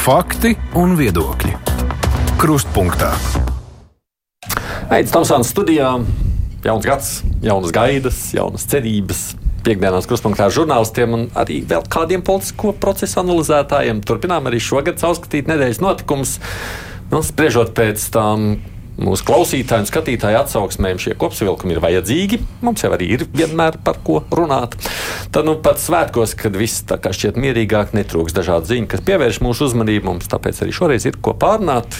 Fakti un viedokļi. Krustpunktā. Aizsmeļamies Tomsānas studijā. Jauns gads, jaunas gaidas, jaunas cerības. Piektdienās krustpunktā žurnālistiem un arī vēl kādiem politisko procesu analizētājiem. Turpinām arī šogad caurskatīt nedēļas notikumus. Nu, spriežot pēc tām mūsu klausītāju un skatītāju atsauksmēm šie kopsavilkumi ir vajadzīgi. Mums jau arī ir vienmēr par ko runāt. Tad nu, pat svētkos, kad viss tā kā šķiet mierīgāk, netrūks dažādu ziņu, kas pievērš mūsu uzmanību. Mums tāpēc arī šoreiz ir ko pārnāt.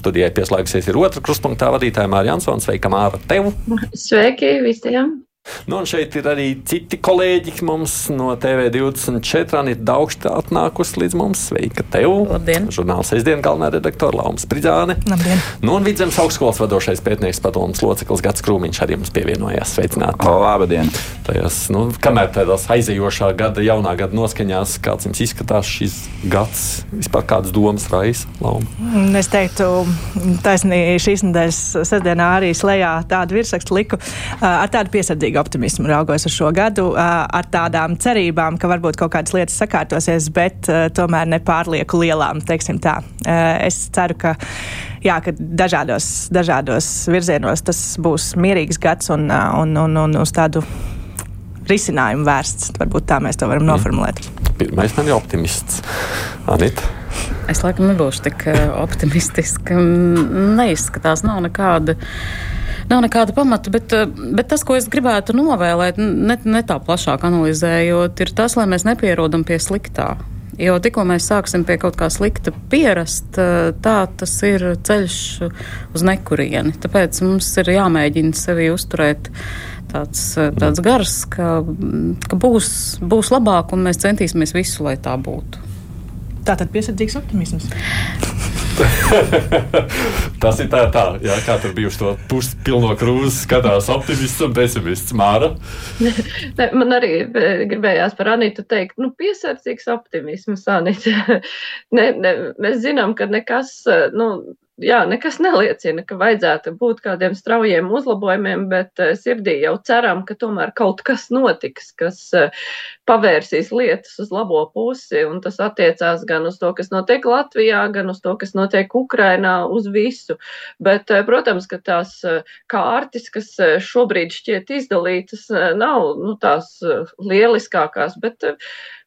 Studijai pieslēgsies ir otra krustpunktā vadītāja Mārija Ansona. Sveika, Māra, tev! Sveiki visiem! Nu, un šeit ir arī citi kolēģi mums no TV24. Anita Daugsta atnākusi līdz mums. Sveika tev! Labdien! Žurnāla sestdien galvenā redaktore Lauma Spridzāne. Labdien! Nu, un Vidzemes augstskolas vadošais pētnieks padomus loceklis Gats Krūmiņš arī mums pievienojās. Sveicināti! Labdien! Tajās, nu, kamēr tādās aizejošā gada, jaunā gada noskaņās, kāds jums izskatās šis gads, vispār kādas domas raisa Lauma? Es teiktu, taisnīgi šīs nedēļas sestdienā arī slēgā tādu virsrakstu liku ar tādu piesardzīgu milzīgu optimismu raugos uz šo gadu, ar tādām cerībām, ka varbūt kaut kādas lietas sakārtosies, bet tomēr nepārlieku lielām, tā. Es ceru, ka. Jā, ka dažādos, dažādos virzienos tas būs mierīgs gads un, un, un, un uz tādu risinājumu vērsts. Varbūt tā mēs to varam mm. noformulēt. Pirmais man ir optimists. Anita. Es laikam nebūšu tik optimistiska. Neizskatās, nav nekāda nav nekāda pamata, bet, eh, bet tas, ko es gribētu novēlēt, ne, ne tā plašāk analizējot, ir tas, lai mēs nepierodam pie sliktā. Jo tikko mēs sāksim pie kaut kā slikta pierast, eh, tā tas ir ceļš uz nekurieni. Tāpēc mums ir jāmēģina sevi uzturēt tāds, eh, tāds gars, ka, ka būs, būs labāk un mēs centīsimies visu, lai tā būtu. Tā tad piesardzīgs optimisms. Tas ir tā, tā jā, kā tur bija uz to puspilno krūzi, skatās optimists un pesimists Māra. ne, man arī eh, gribējās par Anitu teikt, nu, piesardzīgs optimisms, Anita. ne, ne, mēs zinām, ka nekas, eh, nu, jā, nekas neliecina, ka vajadzētu būt kādiem straujiem uzlabojumiem, bet uh, sirdī jau ceram, ka tomēr kaut kas notiks, kas uh, pavērsīs lietas uz labo pusi, un tas attiecās gan uz to, kas notiek Latvijā, gan uz to, kas notiek Ukrainā, uz visu. Bet, uh, protams, ka tās kārtis, kas šobrīd šķiet izdalītas, nav nu, tās lieliskākās, bet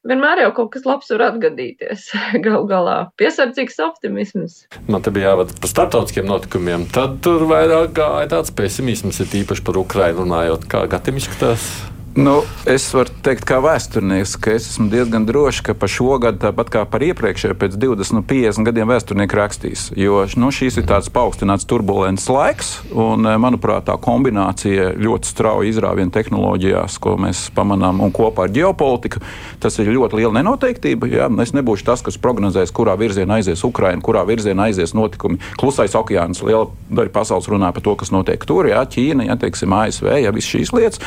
vienmēr jau kaut kas labs var atgadīties. Galu galā piesardzīgs optimisms. Man te bija jāvada par starptautiskiem notikumiem. Tad tur vairāk gāja tāds pesimisms, ir īpaši par Ukrajinu runājot. Kā Gatim izskatās? Nu, es varu teikt, kā vēsturnieks, ka es esmu diezgan drošs, ka par šo gadu, tāpat kā par iepriekšējo, pēc 20, nu, 50 gadiem vēsturnieki rakstīs. Jo nu, šīs ir tāds paaugstināts turbulents laiks, un, eh, manuprāt, tā kombinācija ļoti strauji izrāvienu tehnoloģijās, ko mēs pamanām, un kopā ar ģeopolitiku, tas ir ļoti liela nenoteiktība. Jā. Es nebūšu tas, kas prognozēs, kurā virzienā aizies Ukraina, kurā virzienā aizies notikumi. Klusais okeāns, liela daļa pasaules runā par to, kas notiek tur, jā, Ķīna, jā, teiksim, ASV, jā, visas šīs lietas.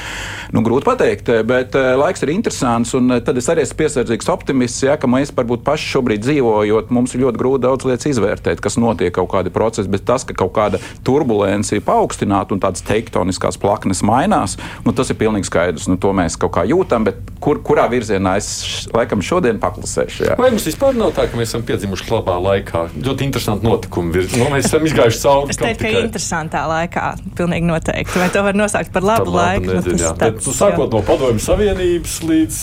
Nu, grūti pateikt, bet eh, laiks ir interesants. Eh, tad es arī esmu piesardzīgs optimists, ja, ka mēs varbūt paši šobrīd dzīvojot, mums ir ļoti grūti daudz lietas izvērtēt, kas notiek kaut kādi procesi. Bet tas, ka kaut kāda turbulence ir paaugstināta un tādas tektoniskās plaknes mainās, nu, tas ir pilnīgi skaidrs. Nu, to mēs kaut kā jūtam, bet kur, kurā virzienā es laikam šodien paklusēšu? Jā. Vai mums vispār nav tā, ka mēs esam piedzimuši labā laikā? Ļoti interesanti notikumi. Nu, mēs esam izgājuši cauri. Es teiktu, ka interesantā laikā pilnīgi noteikti. Vai to var nosaukt par labu par laiku? Nezinu, nu, tas, tāds, Bet, sākot no Padomju Savienības līdz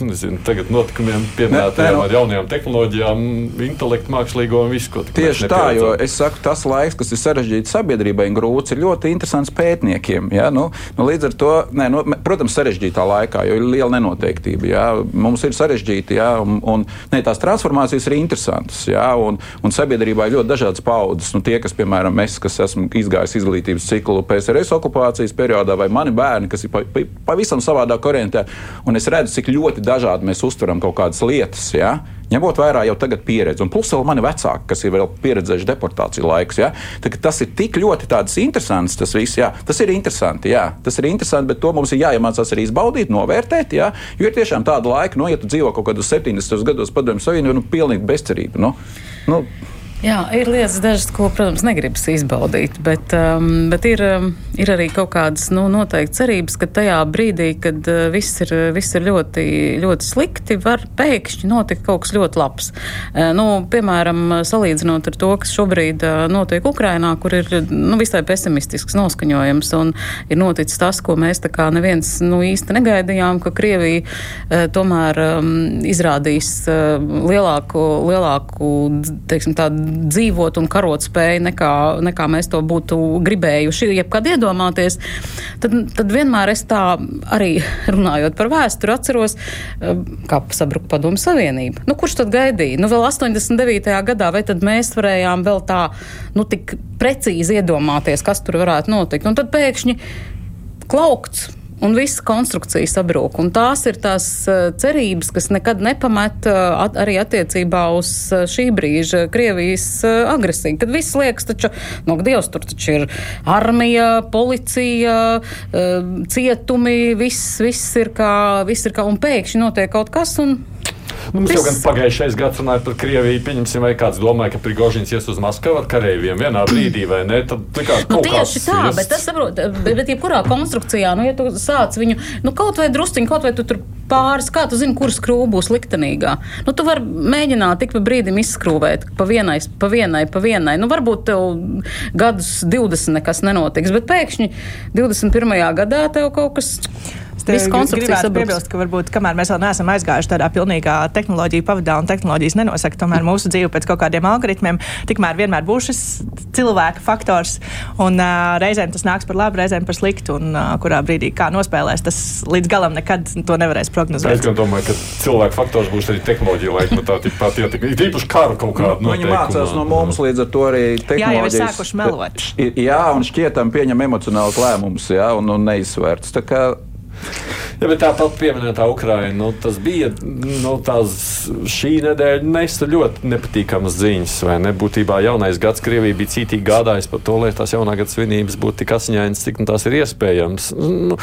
nezinu, tagad notikumiem, pieminētajām ar jaunajām tehnoloģijām, intelektu mākslīgo un visu, ko tādu. Tieši tā, jo es saku, tas laiks, kas ir sarežģīts sabiedrībai un grūts, ir ļoti interesants pētniekiem. Ja? Nu, nu, līdz ar to, ne, nu, protams, sarežģītā laikā, jo ir liela nenoteiktība. Ja? Mums ir sarežģīti, ja? un, un ne, tās transformācijas ir interesantas. Ja? Un, un sabiedrībā ir ļoti dažādas paudzes. Nu, tie, kas, piemēram, mēs, kas esam izgājuši izglītības ciklu PSRS okupācijas periodā, vai mani bērni, kas ir pa, pavisam savādāk orientēti, un es redzu, cik ļoti dažādi mēs uztveram kaut kādas lietas. Ja? Ņemot vērā jau tagad pieredzi, un plus vēl mani vecāki, kas ir vēl pieredzējuši deportāciju laikus. Ja? Tas ir tik ļoti interesants, tas viss. Jā. Tas ir interesanti, jā. tas ir interesanti, bet to mums ir jāiemācās arī izbaudīt, novērtēt. Jā? Jo ir tiešām tāda laika, nu, ja tu dzīvo kaut kādos 70. gados padomju savienībā, nu, pilnīgi bezcerība. Nu, nu, Jā, ir lietas, dažas, ko, protams, negribas izbaudīt, bet, um, bet ir, um, ir arī kaut kādas nu, noteikti cerības, ka tajā brīdī, kad uh, viss, ir, viss ir ļoti, ļoti slikti, var pēkšņi notikt kaut kas ļoti labs. Uh, nu, piemēram, salīdzinot ar to, kas šobrīd uh, notiek Ukrainā, kur ir nu, visai pesimistisks noskaņojums, un ir noticis tas, ko mēs tā kā neviens nu, īsti negaidījām, ka Krievija uh, tomēr um, izrādīs uh, lielāku, lielāku teiksim, tādu dzīvot un karot spēju, nekā, nekā mēs to būtu gribējuši, jebkad iedomāties, tad, tad vienmēr es tā arī runājot par vēsturi atceros, eh, kā sabruka padomu savienība. Nu, kurš tad gaidīja? Nu, vēl 89. gadā, vai tad mēs varējām vēl tā, nu, tik precīzi iedomāties, kas tur varētu notikt? Un tad pēkšņi klaukts un viss konstrukcija sabrūk. Un tās ir tās uh, cerības, kas nekad nepamet uh, at, arī attiecībā uz uh, šī brīža Krievijas agresiju. Kad viss liekas, taču, no nu, Dievs, tur taču ir armija, policija, cietumi, viss, viss ir kā, viss ir kā, un pēkšņi notiek kaut kas, un Nu, mums jau gan pagājušais gads runāja par Krieviju. Pieņemsim, vai kāds domāja, ka Prigožins ies uz Maskavu ar kareiviem vienā brīdī, vai ne? Tad, kā, nu, tieši tā, ies... bet tas saprot, bet, bet jebkurā konstrukcijā, nu, ja tu sāc viņu, nu, kaut vai drusciņu, kaut vai tu tur pāris, kā tu zini, kuras skrūve būs liktenīgā. Nu, tu vari mēģināt tik pa brīdim izskrūvēt, pa vienai, pa vienai, pa vienai. Nu, varbūt tev gadus 20 nekas nenotiks, bet pēkšņi 21. gadā tev kaut kas. Es gribētu piebilst, ka varbūt kamēr mēs vēl neesam aizgājuši tādā pilnīgā tehnoloģija pavadā un tehnoloģijas nenosaka tomēr mūsu dzīvi pēc kaut kādiem algoritmiem, tikmēr vienmēr būs šis cilvēka faktors. Un uh, reizēm tas nāks par labu, reizēm par sliktu. Un uh, kurā brīdī kā nospēlēs, tas līdz galam nekad to nevarēs prognozēt. Es domāju, ka cilvēka faktors būs arī tehnoloģija laikmetā. Tāpat ir īpaši kara kaut kāda. Nu, viņi mācās no mums, līdz ar to arī tehnoloģijas. Jā, jau ir sākuši melot. Jā, un šķietam pieņem emocionālus lēmumus, jā, un, un neizsvērts. Ja, bet tāpat pieminētā Ukraina, nu, tas bija nu, tās, šī nedēļa nesa ļoti nepatīkamas ziņas. Ne? Būtībā jaunais gads Krievija bija cītīgi gādājis par to, lai tās jaunā gada svinības būtu tik asiņainas, cik nu, tās ir iespējams. Nu,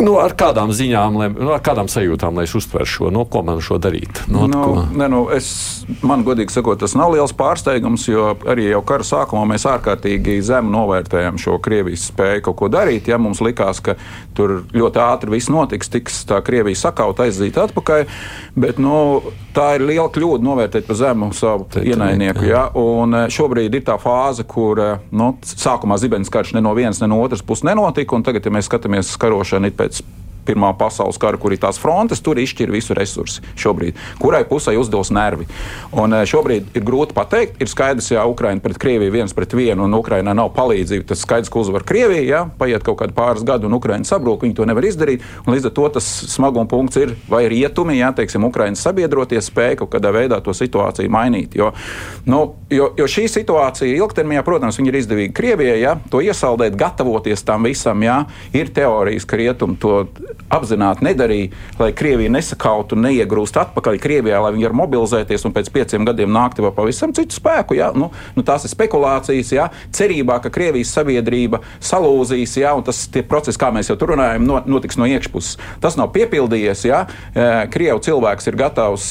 Nu, ar kādām ziņām, lai, nu, ar kādām sajūtām, lai es uztveru šo, no ko man šo darīt? No, nu, ko? ne, nu, es, man, godīgi sakot, tas nav liels pārsteigums, jo arī jau kara sākumā mēs ārkārtīgi zemu novērtējam šo Krievijas spēju kaut ko darīt. Ja mums likās, ka tur ļoti ātri viss notiks, tiks tā Krievija sakaut aizzīt atpakaļ, bet nu, tā ir liela kļūda novērtēt pa zemu savu Te, ienaidnieku. Ja? Un eh, šobrīd ir tā fāze, kur eh, nu, sākumā zibens karš ne no vienas, ne no otras puses nenotika, un tagad, ja mēs skatāmies karošanu pēc Pirmā pasaules kara, kur ir tās frontes, tur izšķir visu resursi šobrīd. Kurai pusē uzdos nervi? Un eh, šobrīd ir grūti pateikt. Ir skaidrs, ja Ukraina pret Krieviju viens pret vienu, un Ukrainā nav palīdzība, tas skaidrs, ka uzvar Krievija. Ja? Paiet kaut kādi pāris gadi, un Ukraina sabrūk, viņi to nevar izdarīt. Līdz ar to tas smaguma punkts ir, vai rietumi, ja teiksim, Ukraiņas sabiedroties, spēja kaut kādā veidā to situāciju mainīt. Jo, nu, jo, jo šī situācija ilgtermiņā, protams, ir izdevīga Krievijai, ja? to iesaldēt, gatavoties tam visam. Ja? Ir teorijas, ka rietumi to apzināti nedarīja, lai Krievija nesakautu un neiegrūst atpakaļ Krievijā, lai viņi var mobilizēties un pēc pieciem gadiem nākt vēl pavisam citu spēku. Ja? Nu, nu, tās ir spekulācijas, ja? cerībā, ka Krievijas sabiedrība salūzīs, ja? un tas process, kā mēs jau tur runājam, notiks no iekšpuses. Tas nav piepildījies. Ja? Krievu cilvēks ir gatavs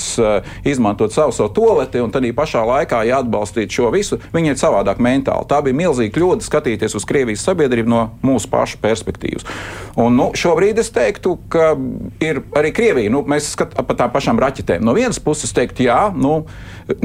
izmantot savu, savu toleti, un tad pašā laikā, ja atbalstīt šo visu, viņi ir savādāk mentāli. Tā bija milzīga kļūda skatīties uz Krievijas sabiedrību no mūsu pašu perspektīvas. Un, nu, šobrīd es teiktu, ka ir arī Krievija. Nu, mēs skatām par tām pašām raķetēm. No vienas puses, teikt, jā, nu,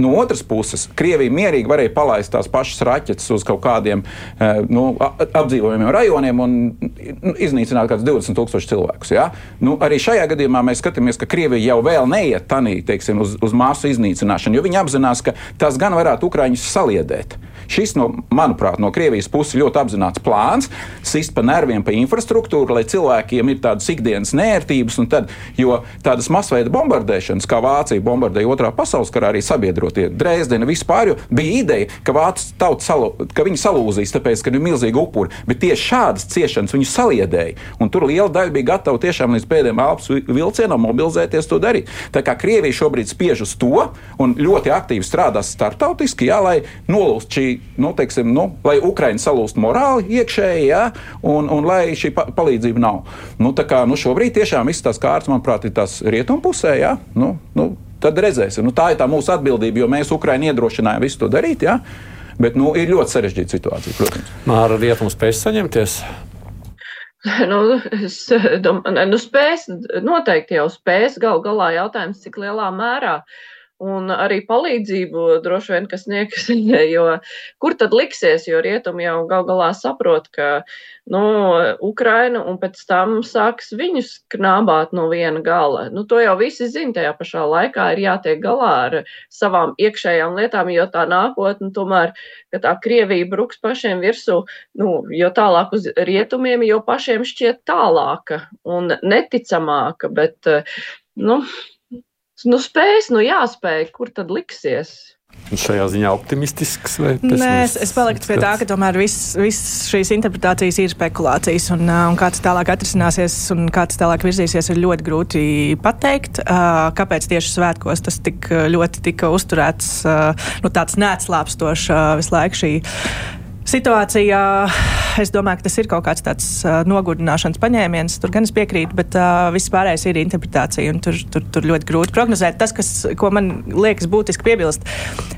no otras puses, Krievija mierīgi varēja palaist tās pašas raķetes uz kaut kādiem eh, nu, apdzīvojumiem rajoniem un nu, iznīcināt kaut kādus 20,000 cilvēkus. Ja? Nu, arī šajā gadījumā mēs skatāmies, ka Krievija jau vēl neiet tanī, teiksim, uz, uz māsu iznīcināšanu, jo viņi apzinās, ka tas gan varētu Ukraiņus saliedēt. Šis, no, manuprāt, no Krievijas puses ļoti apzināts plāns, sist pa nerviem, pa infrastruktūru, lai cilvēkiem ir tādas ikdienas nērtības, un tad, jo tādas masveida bombardēšanas, kā Vācija bombardēja otrā pasaules karā, arī sabiedrotie Dresdena vispār, bija ideja, ka Vācijas tauta salu, ka salūzīs, tāpēc, ka ir milzīgi upuri, bet tieši šādas ciešanas viņu saliedēja, un tur liela daļa bija gatava tiešām līdz pēdējiem elpas vilcienam mobilizēties to darīt. Tā kā Krievija šobrīd spiež uz to un ļoti aktīvi strādās starptautiski, jā, lai nolūst šī nu, teiksim, nu, lai Ukraiņa salūst morāli iekšēji, ja, un, un lai šī pa palīdzība nav. Nu, kā, nu, šobrīd tiešām viss tās kārtas, manuprāt, ir tās rietumpusē. Ja, nu, nu, tad redzēsim. Nu, tā ir tā mūsu atbildība, jo mēs Ukraiņu iedrošinājām visu to darīt. Ja? Bet nu, ir ļoti sarežģīta situācija, protams. Māra rietumu spēs saņemties. Nu, es domāju, nu, spēs, noteikti jau spēs. Galu galā jautājums, cik lielā mērā. Un arī palīdzību droši vien, kas sniegs viņai, jo kur tad liksies, jo rietumi jau gal galā saprot, ka, nu, Ukraina un pēc tam sāks viņus knābāt no viena gala. Nu, to jau visi zina, tajā pašā laikā ir jātiek galā ar savām iekšējām lietām, jo tā nākotne tomēr, ka tā Krievija bruks pašiem virsū, nu, jo tālāk uz rietumiem, jo pašiem šķiet tālāka un neticamāka, bet, nu, nu spēs, nu jāspēj, kur tad liksies. Šajā ziņā optimistisks vai Nē, es, es paliktu pie tā, ka tomēr viss vis šīs interpretācijas ir spekulācijas, un, un kā tas tālāk atrisināsies un kā tas tālāk virzīsies, ir ļoti grūti pateikt. Kāpēc tieši svētkos tas tik ļoti tika uzturēts, nu, tāds neatslāpstošs visu laiku šī situācijā es domāju, ka tas ir kaut kāds tāds uh, nogurdināšanas paņēmiens. Tur gan es piekrītu, bet uh, viss pārējais ir interpretācija. Tur, tur, tur ļoti grūti prognozēt. Tas, kas, man liekas būtiski piebilst,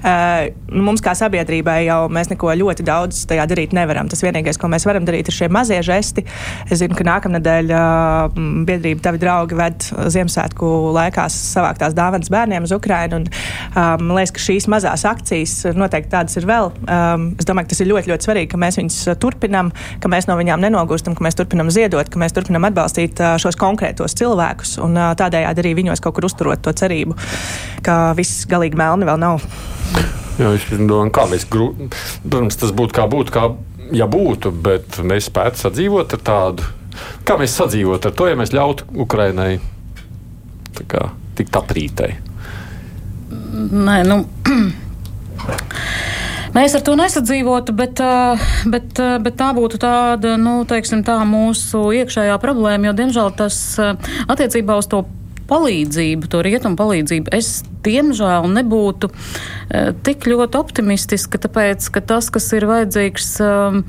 uh, mums kā sabiedrībai jau mēs neko ļoti daudz tajā darīt nevaram. Tas vienīgais, ko mēs varam darīt, ir šie mazie žesti. Es zinu, ka nākamnedēļ uh, biedrība tavi draugi ved Ziemassvētku laikā savāktās dāvanas bērniem uz Ukrainu. Un, um, man liekas, ka šīs mazās akcijas noteikti tādas ir vēl. Um, es domāju, ka tas ir ļoti, ļoti ļoti svarīgi, ka mēs viņus turpinām, ka mēs no viņām nenogūstam, ka mēs turpinām ziedot, ka mēs turpinām atbalstīt šos konkrētos cilvēkus un tādējādi arī viņos kaut kur uzturot to cerību, ka viss galīgi melni vēl nav. Jā, es domāju, kā mēs, protams, tas būtu kā būtu, kā ja būtu, bet mēs spētu sadzīvot ar tādu. Kā mēs sadzīvot ar to, ja mēs ļautu Ukrainai kā, tikt aprītai? Nē, nu. Mēs ar to nesadzīvotu, bet, bet, bet tā būtu tāda, nu, teiksim, tā mūsu iekšējā problēma, jo, diemžēl, tas attiecībā uz to palīdzību, to rietumu palīdzību, es diemžēl nebūtu uh, tik ļoti optimistiska, tāpēc, ka tas, kas ir vajadzīgs um,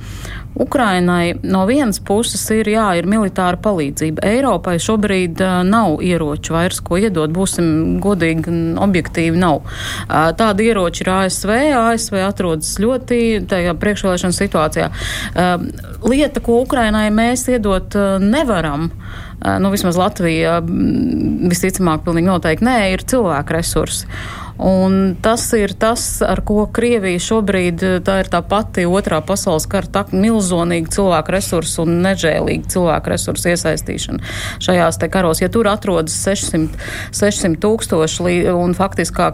Ukrainai, no vienas puses ir, jā, ir militāra palīdzība. Eiropai šobrīd uh, nav ieroču vairs, ko iedot, būsim godīgi un objektīvi nav. Uh, tāda ieroča ir ASV, ASV atrodas ļoti tajā priekšvēlēšana situācijā. Uh, lieta, ko Ukrainai mēs iedot nevaram, uh, nu, vismaz Latvija visticamāk, pilnīgi noteikti nē, ir cilvēku resursi. Un tas ir tas, ar ko Krievija šobrīd, tā ir tā pati otrā pasaules kara, tā milzonīga cilvēku resursu un nežēlīga cilvēku resursu iesaistīšana šajās te karos. Ja tur atrodas 600, 600 tūkstoši un faktiski kā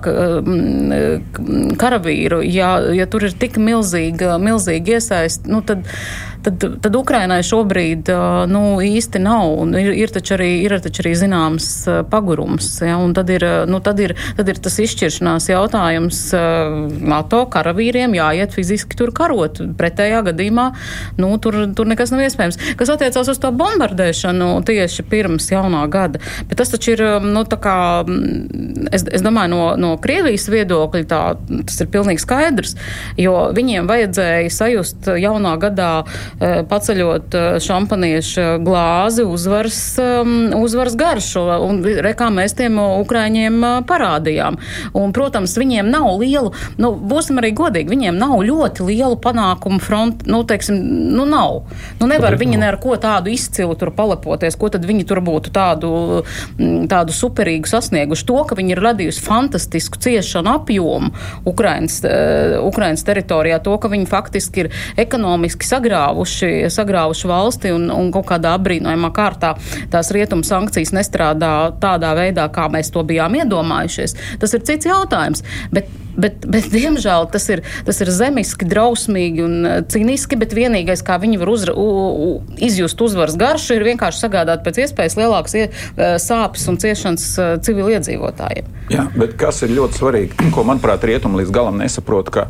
karavīru, ja, ja tur ir tik milzīga, milzīga iesaist, nu tad tad, tad Ukrainai šobrīd nu, īsti nav. Ir, ir, taču arī, ir taču arī zināms pagurums. Ja, tad, ir, nu, tad, ir, tad ir tas izšķiršanās jautājums NATO karavīriem jāiet fiziski tur karot. Pretējā gadījumā nu, tur, tur nekas nav iespējams. Kas attiecās uz to bombardēšanu tieši pirms jaunā gada. Bet tas taču ir, nu, kā, es, es domāju, no, no Krievijas viedokļa tā, tas ir pilnīgi skaidrs, jo viņiem vajadzēja sajust jaunā gadā paceļot eh, šampanieša glāzi, uzvaras, um, uzvaras garšu. Un rekā mēs tiem ukraiņiem eh, parādījām. Un, protams, viņiem nav lielu, nu, būsim arī godīgi, viņiem nav ļoti lielu panākumu fronti, nu, teiksim, nu, nav. Nu, nevar viņi ne ar ko tādu izcilu tur palepoties, ko tad viņi tur būtu tādu, mm, tādu superīgu sasnieguši. To, ka viņi ir radījusi fantastisku ciešanu apjomu Ukrainas, uh, Ukrainas teritorijā, to, ka viņi faktiski ir ekonomiski sagrāvuši sagrāvuši, sagrāvuši valsti un, un kaut kādā apbrīnojamā kārtā tās rietumu sankcijas nestrādā tādā veidā, kā mēs to bijām iedomājušies. Tas ir cits jautājums. Bet, Bet, bet, diemžēl tas ir, tas ir zemiski, drausmīgi un uh, cīniski. Vienīgais, kā viņi var uzra, u, u, izjust uzvaras garšu, ir vienkārši sagādāt pēc iespējas lielākas ie, uh, sāpes un ciešanas uh, civiliedzīvotājiem. Jā, bet kas ir ļoti svarīgi, ko manuprāt, rietumi līdz galam nesaprot, ka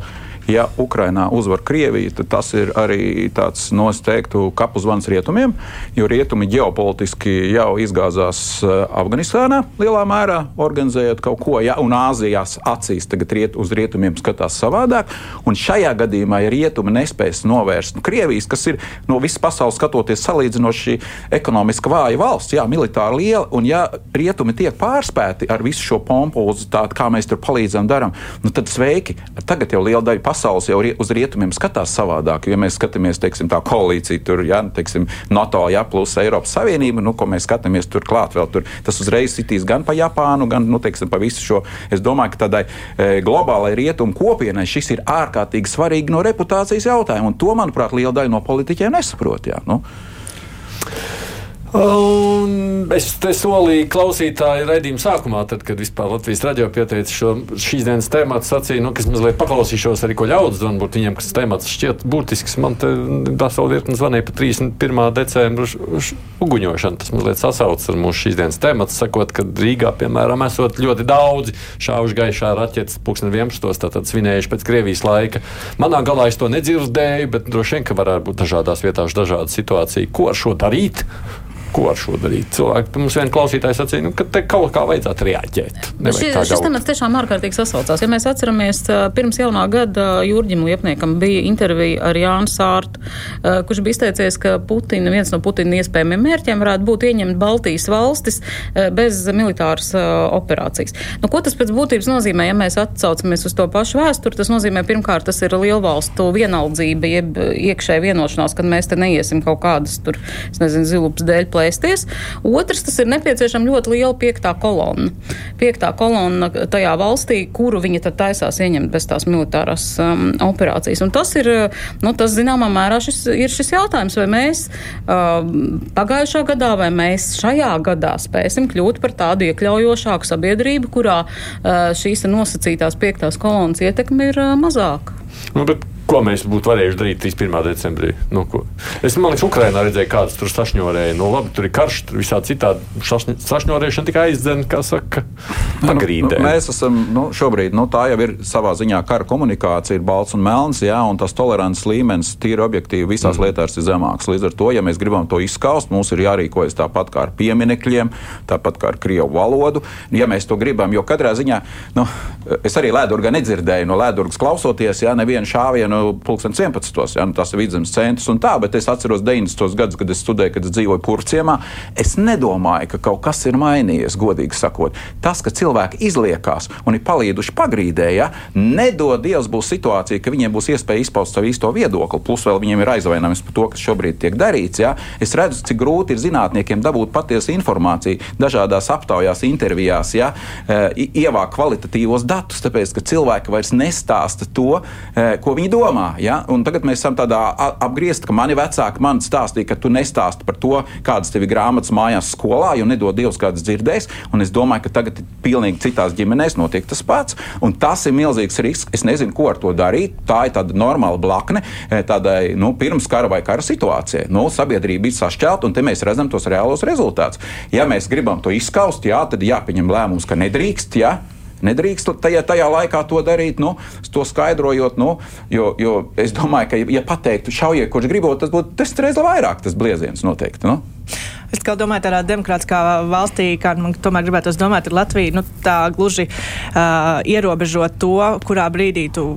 ja Ukrainā uzvar Krievija, tad tas ir arī tāds nosteiktu kapu zvans rietumiem, jo rietumi ģeopolitiski jau izgāzās eh, Afganistānā lielā mērā, organizējot kaut ko, ja, un Āzijas acīs tagad riet, uz rietumiem skatās savādāk. Un šajā gadījumā, ja rietumi nespēs novērst Krievijas, kas ir no visas pasaules skatoties salīdzinoši ekonomiski vāja valsts, jā, militāri liela, un ja rietumi tiek pārspēti ar visu šo pompozitāti, kā mēs tur palīdzam, darām, nu tad sveiki. Tagad jau liela daļa pasaules jau uz rietumiem skatās savādāk. Ja mēs skatāmies, teiksim, tā koalīcija, tur, ja, teiksim, NATO, ja, plus Eiropas Savienība, nu, ko mēs skatāmies tur klāt vēl, tur, tas uzreiz sitīs gan pa Japānu, gan, nu, teiksim, pa visu šo. Es domāju, ka tādai e, globālai rietumu kopienai šis ir ārkārtīgi svarīgi no reputācijas jautājuma, un to, manuprāt, liela daļa no politiķiem nesaprot. Jā, nu. Un es te solīju klausītāju raidījuma sākumā, tad, kad vispār Latvijas radio pieteica šo šīs dienas tēmu, sacīja, nu, ka es mazliet paklausīšos arī, ko ļaudis zvan, būt viņiem, kas tēmats šķiet būtisks. Man te vesela virkni zvanīja par 31. decembra uguņošanu. Tas mazliet sasaucas ar mūsu šīs dienas tēmatu, sakot, ka Rīgā, piemēram, esot ļoti daudzi šāvuši gaišā raķetes, pulksten 11. tātad svinējuši pēc Krievijas laika. Manā galā es to nedzirdēju, bet droši vien, ka varētu būt dažādās vietās dažāda situācija. Ko ar šo darīt? Ko ar šo darīt. Cilvēki mums vien klausītājs sacīja, nu, ka te kaut kā vajadzētu reaģēt. Šis, šis temats tiešām ārkārtīgi sasaucās. Ja mēs atceramies, pirms jaunā gada Jurģim Liepniekam bija intervija ar Jānu Sārtu, kurš bija izteicies, ka Putina, viens no Putina iespējamiem mērķiem varētu būt ieņemt Baltijas valstis bez militāras operācijas. Nu, ko tas pēc būtības nozīmē, ja mēs atsaucamies uz to pašu vēsturi? Tas nozīmē, pirmkārt, tas ir lielvalstu vienaldzība, jeb iekšēja vienošanās, kad mēs te neiesim kaut kādas tur, es nezinu, zilupas dēļ plēst plēsties. Otrs, tas ir nepieciešama ļoti liela piektā kolonna. Piektā kolonna tajā valstī, kuru viņi tad taisās ieņemt bez tās militārās um, operācijas. Un tas ir, nu, tas zināmā mērā šis, ir šis jautājums, vai mēs um, pagājušā gadā vai mēs šajā gadā spēsim kļūt par tādu iekļaujošāku sabiedrību, kurā uh, šīs nosacītās piektās kolonnas ietekme ir uh, mazāka. Nu, bet Ko mēs būtu varējuši darīt 31. decembrī? Nu, ko? es domāju, ka Ukrainā redzēju, kādas tur sašņorēja. Nu, labi, tur ir karš, tur visā citādi sašņorēšana tikai aizdzen, kā saka, pagrīdē. Nu, nu, mēs esam nu, šobrīd, nu, tā jau ir savā ziņā kara komunikācija, ir balts un melns, jā, un tas tolerants līmenis tīri objektīvi visās mm. lietās ir zemāks. Līdz ar to, ja mēs gribam to izskaust, mums ir jārīkojas tāpat kā ar pieminekļiem, tāpat kā ar krievu valodu. Ja mēs to gribam, jo katrā ziņā, nu, es arī Lēdurgā nedzirdēju no Lēdurgas klausoties, jā, nevienu šāvienu nu, pulkstenis 11. Ja, nu, tas ir vidzemes centrs un tā, bet es atceros 90. gadus, kad es studēju, kad es dzīvoju Purciemā. Es nedomāju, ka kaut kas ir mainījies, godīgi sakot. Tas, ka cilvēki izliekās un ir palīduši pagrīdē, ja, nedod Dievs būs situācija, ka viņiem būs iespēja izpaust savu īsto viedokli, plus vēl viņiem ir aizvainojums par to, kas šobrīd tiek darīts. Ja. Es redzu, cik grūti ir zinātniekiem dabūt patiesu informāciju dažādās aptaujās, intervijās, ja, e, ievākt kvalitatīvos datus, tāpēc, ka cilvēki vairs nestāsta to, e, ko viņi domā domā. Ja? Un tagad mēs esam tādā apgrieztā, ka mani vecāki man stāstīja, ka tu nestāsti par to, kādas tev ir grāmatas mājās skolā, jo nedod Dievs, kādas dzirdēs. Un es domāju, ka tagad pilnīgi citās ģimenēs notiek tas pats. Un tas ir milzīgs risks. Es nezinu, ko ar to darīt. Tā ir tāda normāla blakne e, tādai nu, pirms kara vai kara situācijai. Nu, sabiedrība ir sašķelta, un te mēs redzam tos reālos rezultātus. Ja mēs gribam to izskaust, jā, tad jāpieņem lēmums, ka nedrīkst. Jā, Nedrīkst tajā, tajā laikā to darīt, nu, to skaidrojot. Nu, jo, jo es domāju, ka, ja pateiktu šaujiet, kurš gribot, tas būtu desmit reizes vairāk tas blieziens noteikti. Nu. Es domāju, tādā demokrātiskā valstī, kā man tomēr gribētu domāt, ir Latvija, nu, tā gluži uh, ierobežot to, kurā brīdī tu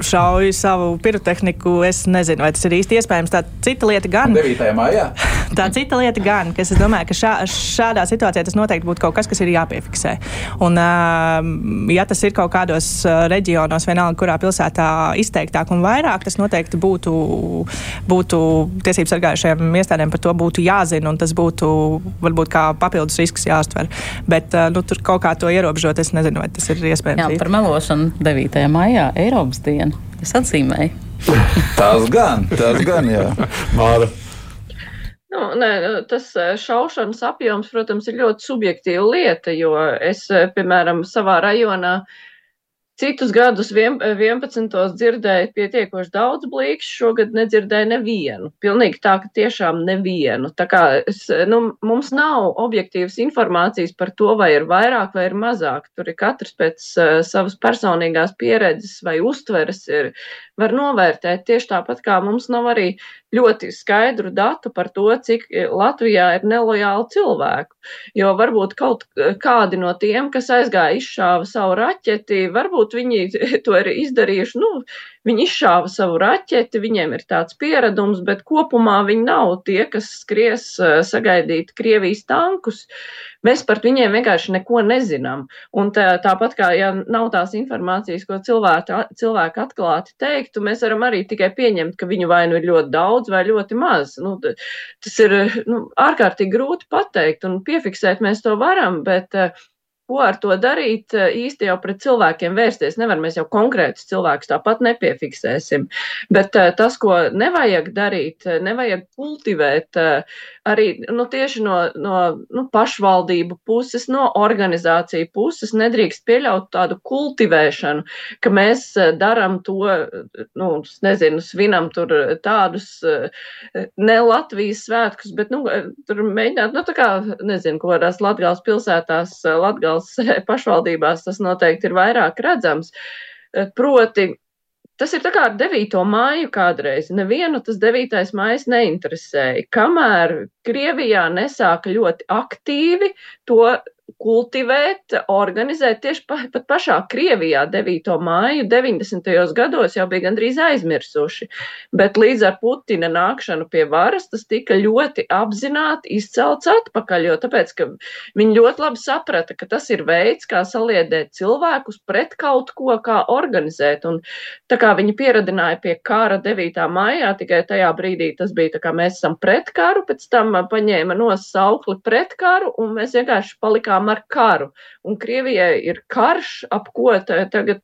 šauju savu pirotehniku. Es nezinu, vai tas ir īsti iespējams. Tā cita lieta gan. 9. maijā. Tā cita lieta gan, ka es domāju, ka šā, šādā situācijā tas noteikti būtu kaut kas, kas ir jāpiefiksē. Un, ja tas ir kaut kādos reģionos, vienalga, kurā pilsētā izteiktāk un vairāk, tas noteikti būtu, būtu tiesību sargājušajiem iestādēm par to būtu jāzina, un tas būtu varbūt kā papildus risks jāuztver. Bet nu, tur kaut kā to ierobežot, es nezinu, vai tas ir iespējams. Jā, par melošanu 9. maijā Eiropas dienu dienu. Es atzīmēju. tas gan, tas gan, jā. Māra. Nu, nē, tas eh, šaušanas apjoms, protams, ir ļoti subjektīva lieta, jo es, eh, piemēram, savā rajonā Citus gadus 11. dzirdēju pietiekoši daudz blīkšu, šogad nedzirdēju nevienu. Pilnīgi tā, ka tiešām nevienu. Tā kā es, nu, mums nav objektīvas informācijas par to, vai ir vairāk vai ir mazāk. Tur ir katrs pēc uh, savas personīgās pieredzes vai uztveres ir, var novērtēt tieši tāpat, kā mums nav arī ļoti skaidru datu par to, cik Latvijā ir nelojāli cilvēku. Jo varbūt kaut kādi no tiem, kas aizgāja izšāva savu raķeti, varbūt varbūt viņi to ir izdarījuši. Nu, viņi izšāva savu raķeti, viņiem ir tāds pieredums, bet kopumā viņi nav tie, kas skries sagaidīt Krievijas tankus. Mēs par viņiem vienkārši neko nezinām. Un tā, tāpat kā, ja nav tās informācijas, ko cilvēki, cilvēki atklāti teiktu, mēs varam arī tikai pieņemt, ka viņu vai nu ir ļoti daudz vai ļoti maz. Nu, tas ir nu, ārkārtīgi grūti pateikt un piefiksēt mēs to varam, bet uh, ko ar to darīt, eh, īsti jau pret cilvēkiem vērsties nevar. Mēs jau konkrētus cilvēkus tāpat nepiefiksēsim. Bet eh, tas, ko nevajag darīt, eh, nevajag kultivēt arī nu, tieši no, no nu, pašvaldību puses, no organizāciju puses, nedrīkst pieļaut tādu kultivēšanu, ka mēs daram to, nu, nezinu, svinam tur tādus ne Latvijas svētkus, bet, nu, tur mēģināt, nu, tā kā, nezinu, ko kādās Latgals pilsētās, Latgals lielās pašvaldībās tas noteikti ir vairāk redzams. Eh, proti, tas ir tā kā ar 9. māju kādreiz. Nevienu tas 9. mājas neinteresēja. Kamēr Krievijā nesāka ļoti aktīvi to kultivēt, organizēt tieši pa, pat pašā Krievijā 9. māju 90. gados jau bija gandrīz aizmirsuši. Bet līdz ar Putina nākšanu pie varas tas tika ļoti apzināti izcelts atpakaļ, jo tāpēc, ka viņi ļoti labi saprata, ka tas ir veids, kā saliedēt cilvēkus pret kaut ko, kā organizēt. Un tā kā viņi pieradināja pie kara 9. maijā, tikai tajā brīdī tas bija tā kā mēs esam pret karu, pēc tam paņēma no saukli pret karu, un mēs vienkārši palikām sākām ar karu. Un Krievijai ir karš, ap ko tagad,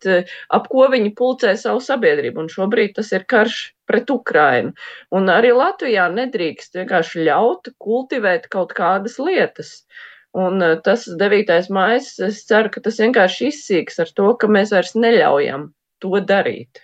ap ko viņi pulcē savu sabiedrību. Un šobrīd tas ir karš pret Ukrainu. Un arī Latvijā nedrīkst vienkārši ļaut kultivēt kaut kādas lietas. Un eh, tas 9. maijs, es ceru, ka tas vienkārši izsīks ar to, ka mēs vairs neļaujam to darīt.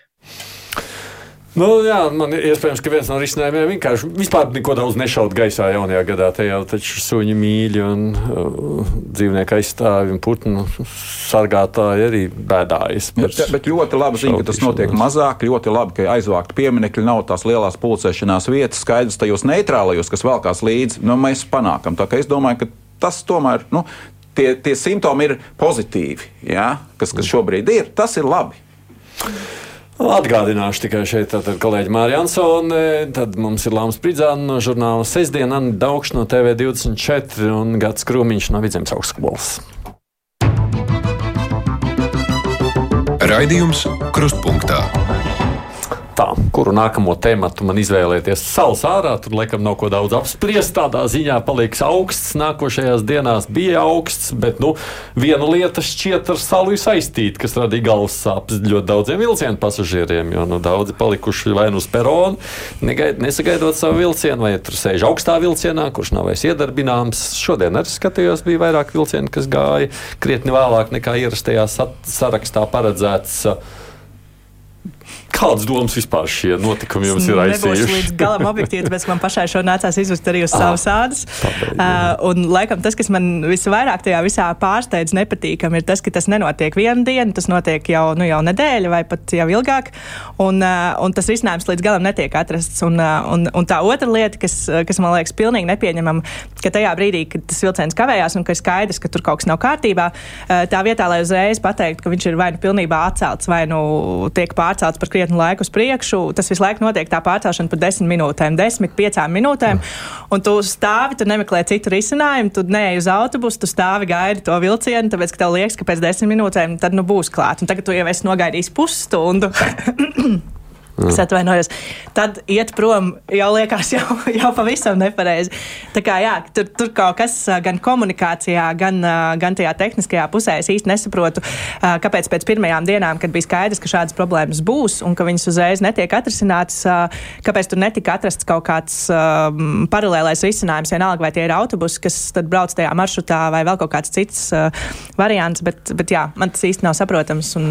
Nu, jā, man ir iespējams, ka viens no risinājumiem vienkārši vispār neko daudz nešaut gaisā jaunajā gadā. Te jau taču suņi mīļi un uh, dzīvnieku aizstāvi un putnu sargātāji arī bēdājas. Bet, bet ļoti labi zina, ka tas notiek mazāk. Ļoti labi, ka aizvākt pieminekļi nav tās lielās pulcēšanās vietas. Skaidrs, tajos neitrālajos, kas velkās līdzi, nu, mēs panākam. Tā kā es domāju, ka tas tomēr. Nu, Tie, tie simptomi ir pozitīvi, ja? kas, kas šobrīd ir. Tas ir labi. Atgādināšu tikai šeit, tad kolēģi Mārija Ansone, tad mums ir Lāmas Pridzāna no žurnāla Sestdiena, Anna Daugš no TV24 un Gats Krūmiņš no Vidzemes augstskolas. Raidījums Krustpunktā tā, kuru nākamo tematu man izvēlēties. Saules ārā, tur laikam nav ko daudz apspriest. Tādā ziņā paliks augsts. Nākošajās dienās bija augsts, bet nu, viena lieta šķiet ar salu saistīta, kas radīja galvas sāpes ļoti daudziem vilcienu pasažieriem. Jo nu, daudzi palikuši vai nu uz perona, nesagaidot savu vilcienu, vai tur sēž augstā vilcienā, kurš nav vairs iedarbināms. Šodien arī skatījos, bija vairāk vilcienu, kas gāja krietni vēlāk nekā ierastajā sarakstā paredzēts. Kādas domas vispār šie notikumi jums ir aizsījuši? Nebūs līdz galam objektīvi, tāpēc man pašai šo nācās izvest arī uz savas ādas. Uh, un laikam tas, kas man visvairāk tajā visā pārsteidz nepatīkam, ir tas, ka tas nenotiek vienu dienu, tas notiek jau, nu, jau nedēļu vai pat jau ilgāk, un, uh, un tas risinājums līdz galam netiek atrasts. Un, uh, un, un tā otra lieta, kas, kas man liekas pilnīgi nepieņemama, ka tajā brīdī, kad tas vilciens kavējās un ka ir skaidrs, ka tur kaut kas nav kārtībā, uh, tā vietā, lai uzreiz pateiktu, ka viņš ir vai nu pilnībā atcelts, vai nu tiek pārcelts par krietnu laiku uz priekšu. Tas visu laiku notiek tā pārcelšana par desmit minūtēm, desmit, piecām minūtēm. Un tu stāvi, tu nemeklē citu risinājumu, tu neej uz autobusu, tu stāvi gaidi to vilcienu, tāpēc ka tev liekas, ka pēc desmit minūtēm tad nu būs klāt. Un tagad tu jau esi nogaidījis pusstundu. Es atvainojos. Tad iet prom jau liekas, jau, jau pavisam nepareizi. Tā kā jā, tur, tur kaut kas gan komunikācijā, gan, gan tajā tehniskajā pusē es īsti nesaprotu, kāpēc pēc pirmajām dienām, kad bija skaidrs, ka šādas problēmas būs un ka viņas uzreiz netiek atrisinātas, kāpēc tur netika atrasts kaut kāds um, paralēlais risinājums, vienalga vai tie ir autobusi, kas tad brauc tajā maršrutā vai vēl kaut kāds cits uh, variants, bet, bet jā, man tas īsti nav saprotams. Un...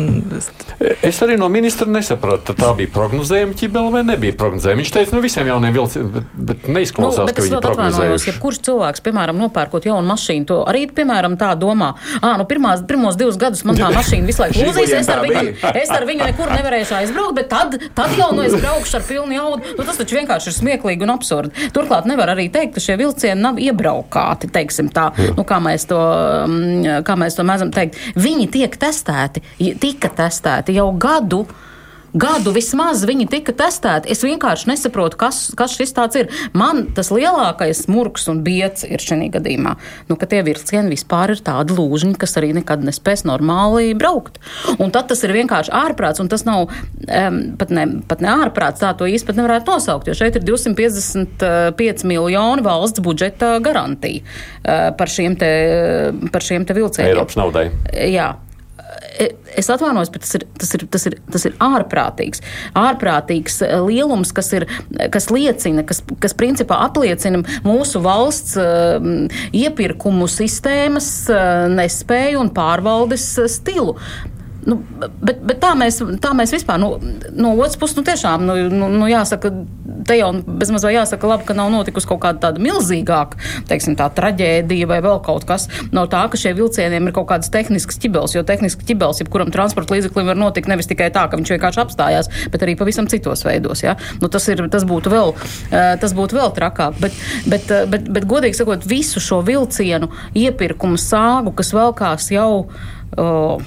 Es arī no ministra nesapratu, tā bija prognozējuma ķibela vai nebija prognozējuma. Viņš teica, nu visiem jauniem vilcieniem, bet, bet neizklausās, nu, bet ka viņi prognozējuši. Ja kurš cilvēks, piemēram, nopērkot jaunu mašīnu, to arī, piemēram, tā domā, ah, nu pirmās, pirmos divus gadus man tā mašīna visu laiku lūzīs, es ar viņu, es ar viņu nekur nevarēšu aizbraukt, bet tad, tad jau nu es braukšu ar pilnu jaudu. Nu, tas taču vienkārši ir smieklīgi un absurdi. Turklāt nevar arī teikt, ka šie vilcieni nav iebraukāti, teiksim tā, nu, kā mēs to, mm, kā mēs to mēdzam teikt. Viņi tiek testēti, tika testēti jau gadu gadu vismaz viņi tika testēti. Es vienkārši nesaprotu, kas, kas šis tāds ir. Man tas lielākais murgs un biets ir šajā gadījumā, nu, ka tie vilcieni vispār ir tādi lūžņi, kas arī nekad nespēs normāli braukt. Un tad tas ir vienkārši ārprāts, un tas nav um, pat, ne, pat ne ārprāts, tā to īsti nevarētu nosaukt, jo šeit ir 255 miljoni valsts budžeta garantija uh, par šiem te, par šiem te vilcieniem. Eiropas naudai. Jā. Es atvainojos, bet tas ir, tas ir, tas ir, tas ir ārprātīgs. Ārprātīgs e, lielums, kas, ir, kas liecina, kas, kas principā apliecina mūsu valsts uh, iepirkumu sistēmas uh, nespēju un pārvaldes stilu. Nu, bet, bet tā, mēs, tā mēs vispār, nu, no otras puses, nu, tiešām, nu, nu, nu jāsaka, te jau bezmaz vai jāsaka, labi, ka nav notikusi kaut kāda tāda milzīgāka, teiksim, tā traģēdija vai vēl kaut kas no tā, ka šie vilcieniem ir kaut kādas tehniskas ķibels, jo tehniski ķibels, jebkuram transporta līdzeklim var notikt nevis tikai tā, ka viņš vienkārši apstājās, bet arī pavisam citos veidos, ja? Nu, tas, ir, tas, būtu vēl, tas būtu vēl trakāk, bet, bet, bet, bet godīgi sakot, visu šo vilcienu iepirkumu sāgu, kas velkās jau. Uh,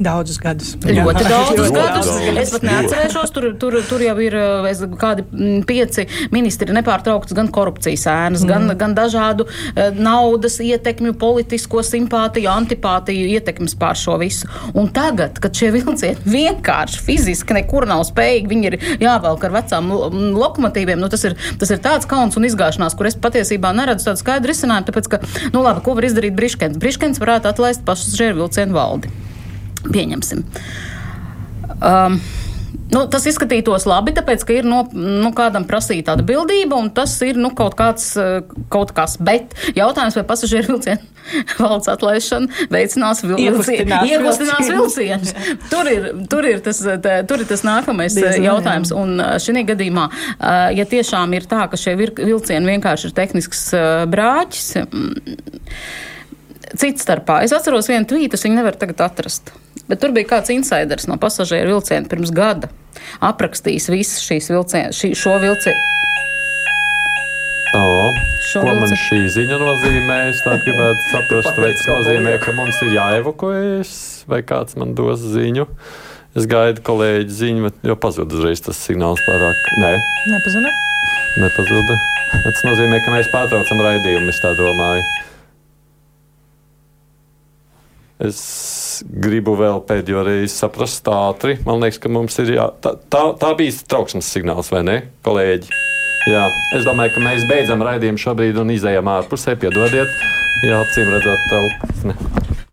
Daudzus gadus. Ļoti daudzus gadus. Es pat neatcerēšos, tur, tur, tur jau ir es, kādi pieci ministri nepārtraukts gan korupcijas ēnas, mm. gan, gan dažādu uh, naudas ietekmju, politisko simpātiju, antipātiju ietekmes pār šo visu. Un tagad, kad šie vilcieni vienkārši fiziski nekur nav spējīgi, viņi ir jāvelk ar vecām lokomotīviem, nu, tas, ir, tas ir tāds kauns un izgāšanās, kur es patiesībā neredzu tādu skaidru risinājumu, tāpēc, ka, nu labi, ko var izdarīt Briškens? Briškens varētu atlaist pasažieru vilcienu valdi. Pieņemsim. Um, Nu, tas izskatītos labi, tāpēc, ka ir no, nu, kādam prasīta atbildība, un tas ir nu, kaut, kāds, uh, kaut kas. Bet jautājums, vai pasažieru vilcienu valsts atlaišana veicinās iekustinās vilcienus. Tur ir, tur, ir tas, tā, tur ir tas nākamais uh, Diezgan, jautājums. Un šī gadījumā, ja tiešām ir tā, ka šie vilcieni vienkārši ir tehnisks brāķis, mm, cits starpā. Es atceros vienu tvītu, es viņu nevaru tagad atrast. Bet tur bija kāds insiders no pasažieru vilciena pirms gada. Aprakstījis visu šīs vilcienu, šī, šo vilcienu. O, šo ko man šī ziņa nozīmē? Es gribētu saprast, vai tas nozīmē, ka mums ir jāevakuējas, vai kāds man dos ziņu. Es gaidu kolēģi ziņu, jo pazuda uzreiz tas signāls pārāk. Nē, nepazuda. Nepazuda. Tas nozīmē, ka mēs pārtraucam raidījumu, es tā domāju. Es gribu vēl pēdējo reizi saprast ātri. Man liekas, ka mums ir jā. Tā, tā, tā bija trauksmes signāls, vai ne, kolēģi? Jā, es domāju, ka mēs beidzam raidījumu šobrīd un izējām ārpusē. Piedodiet, jā, acīm redzot, trauksme.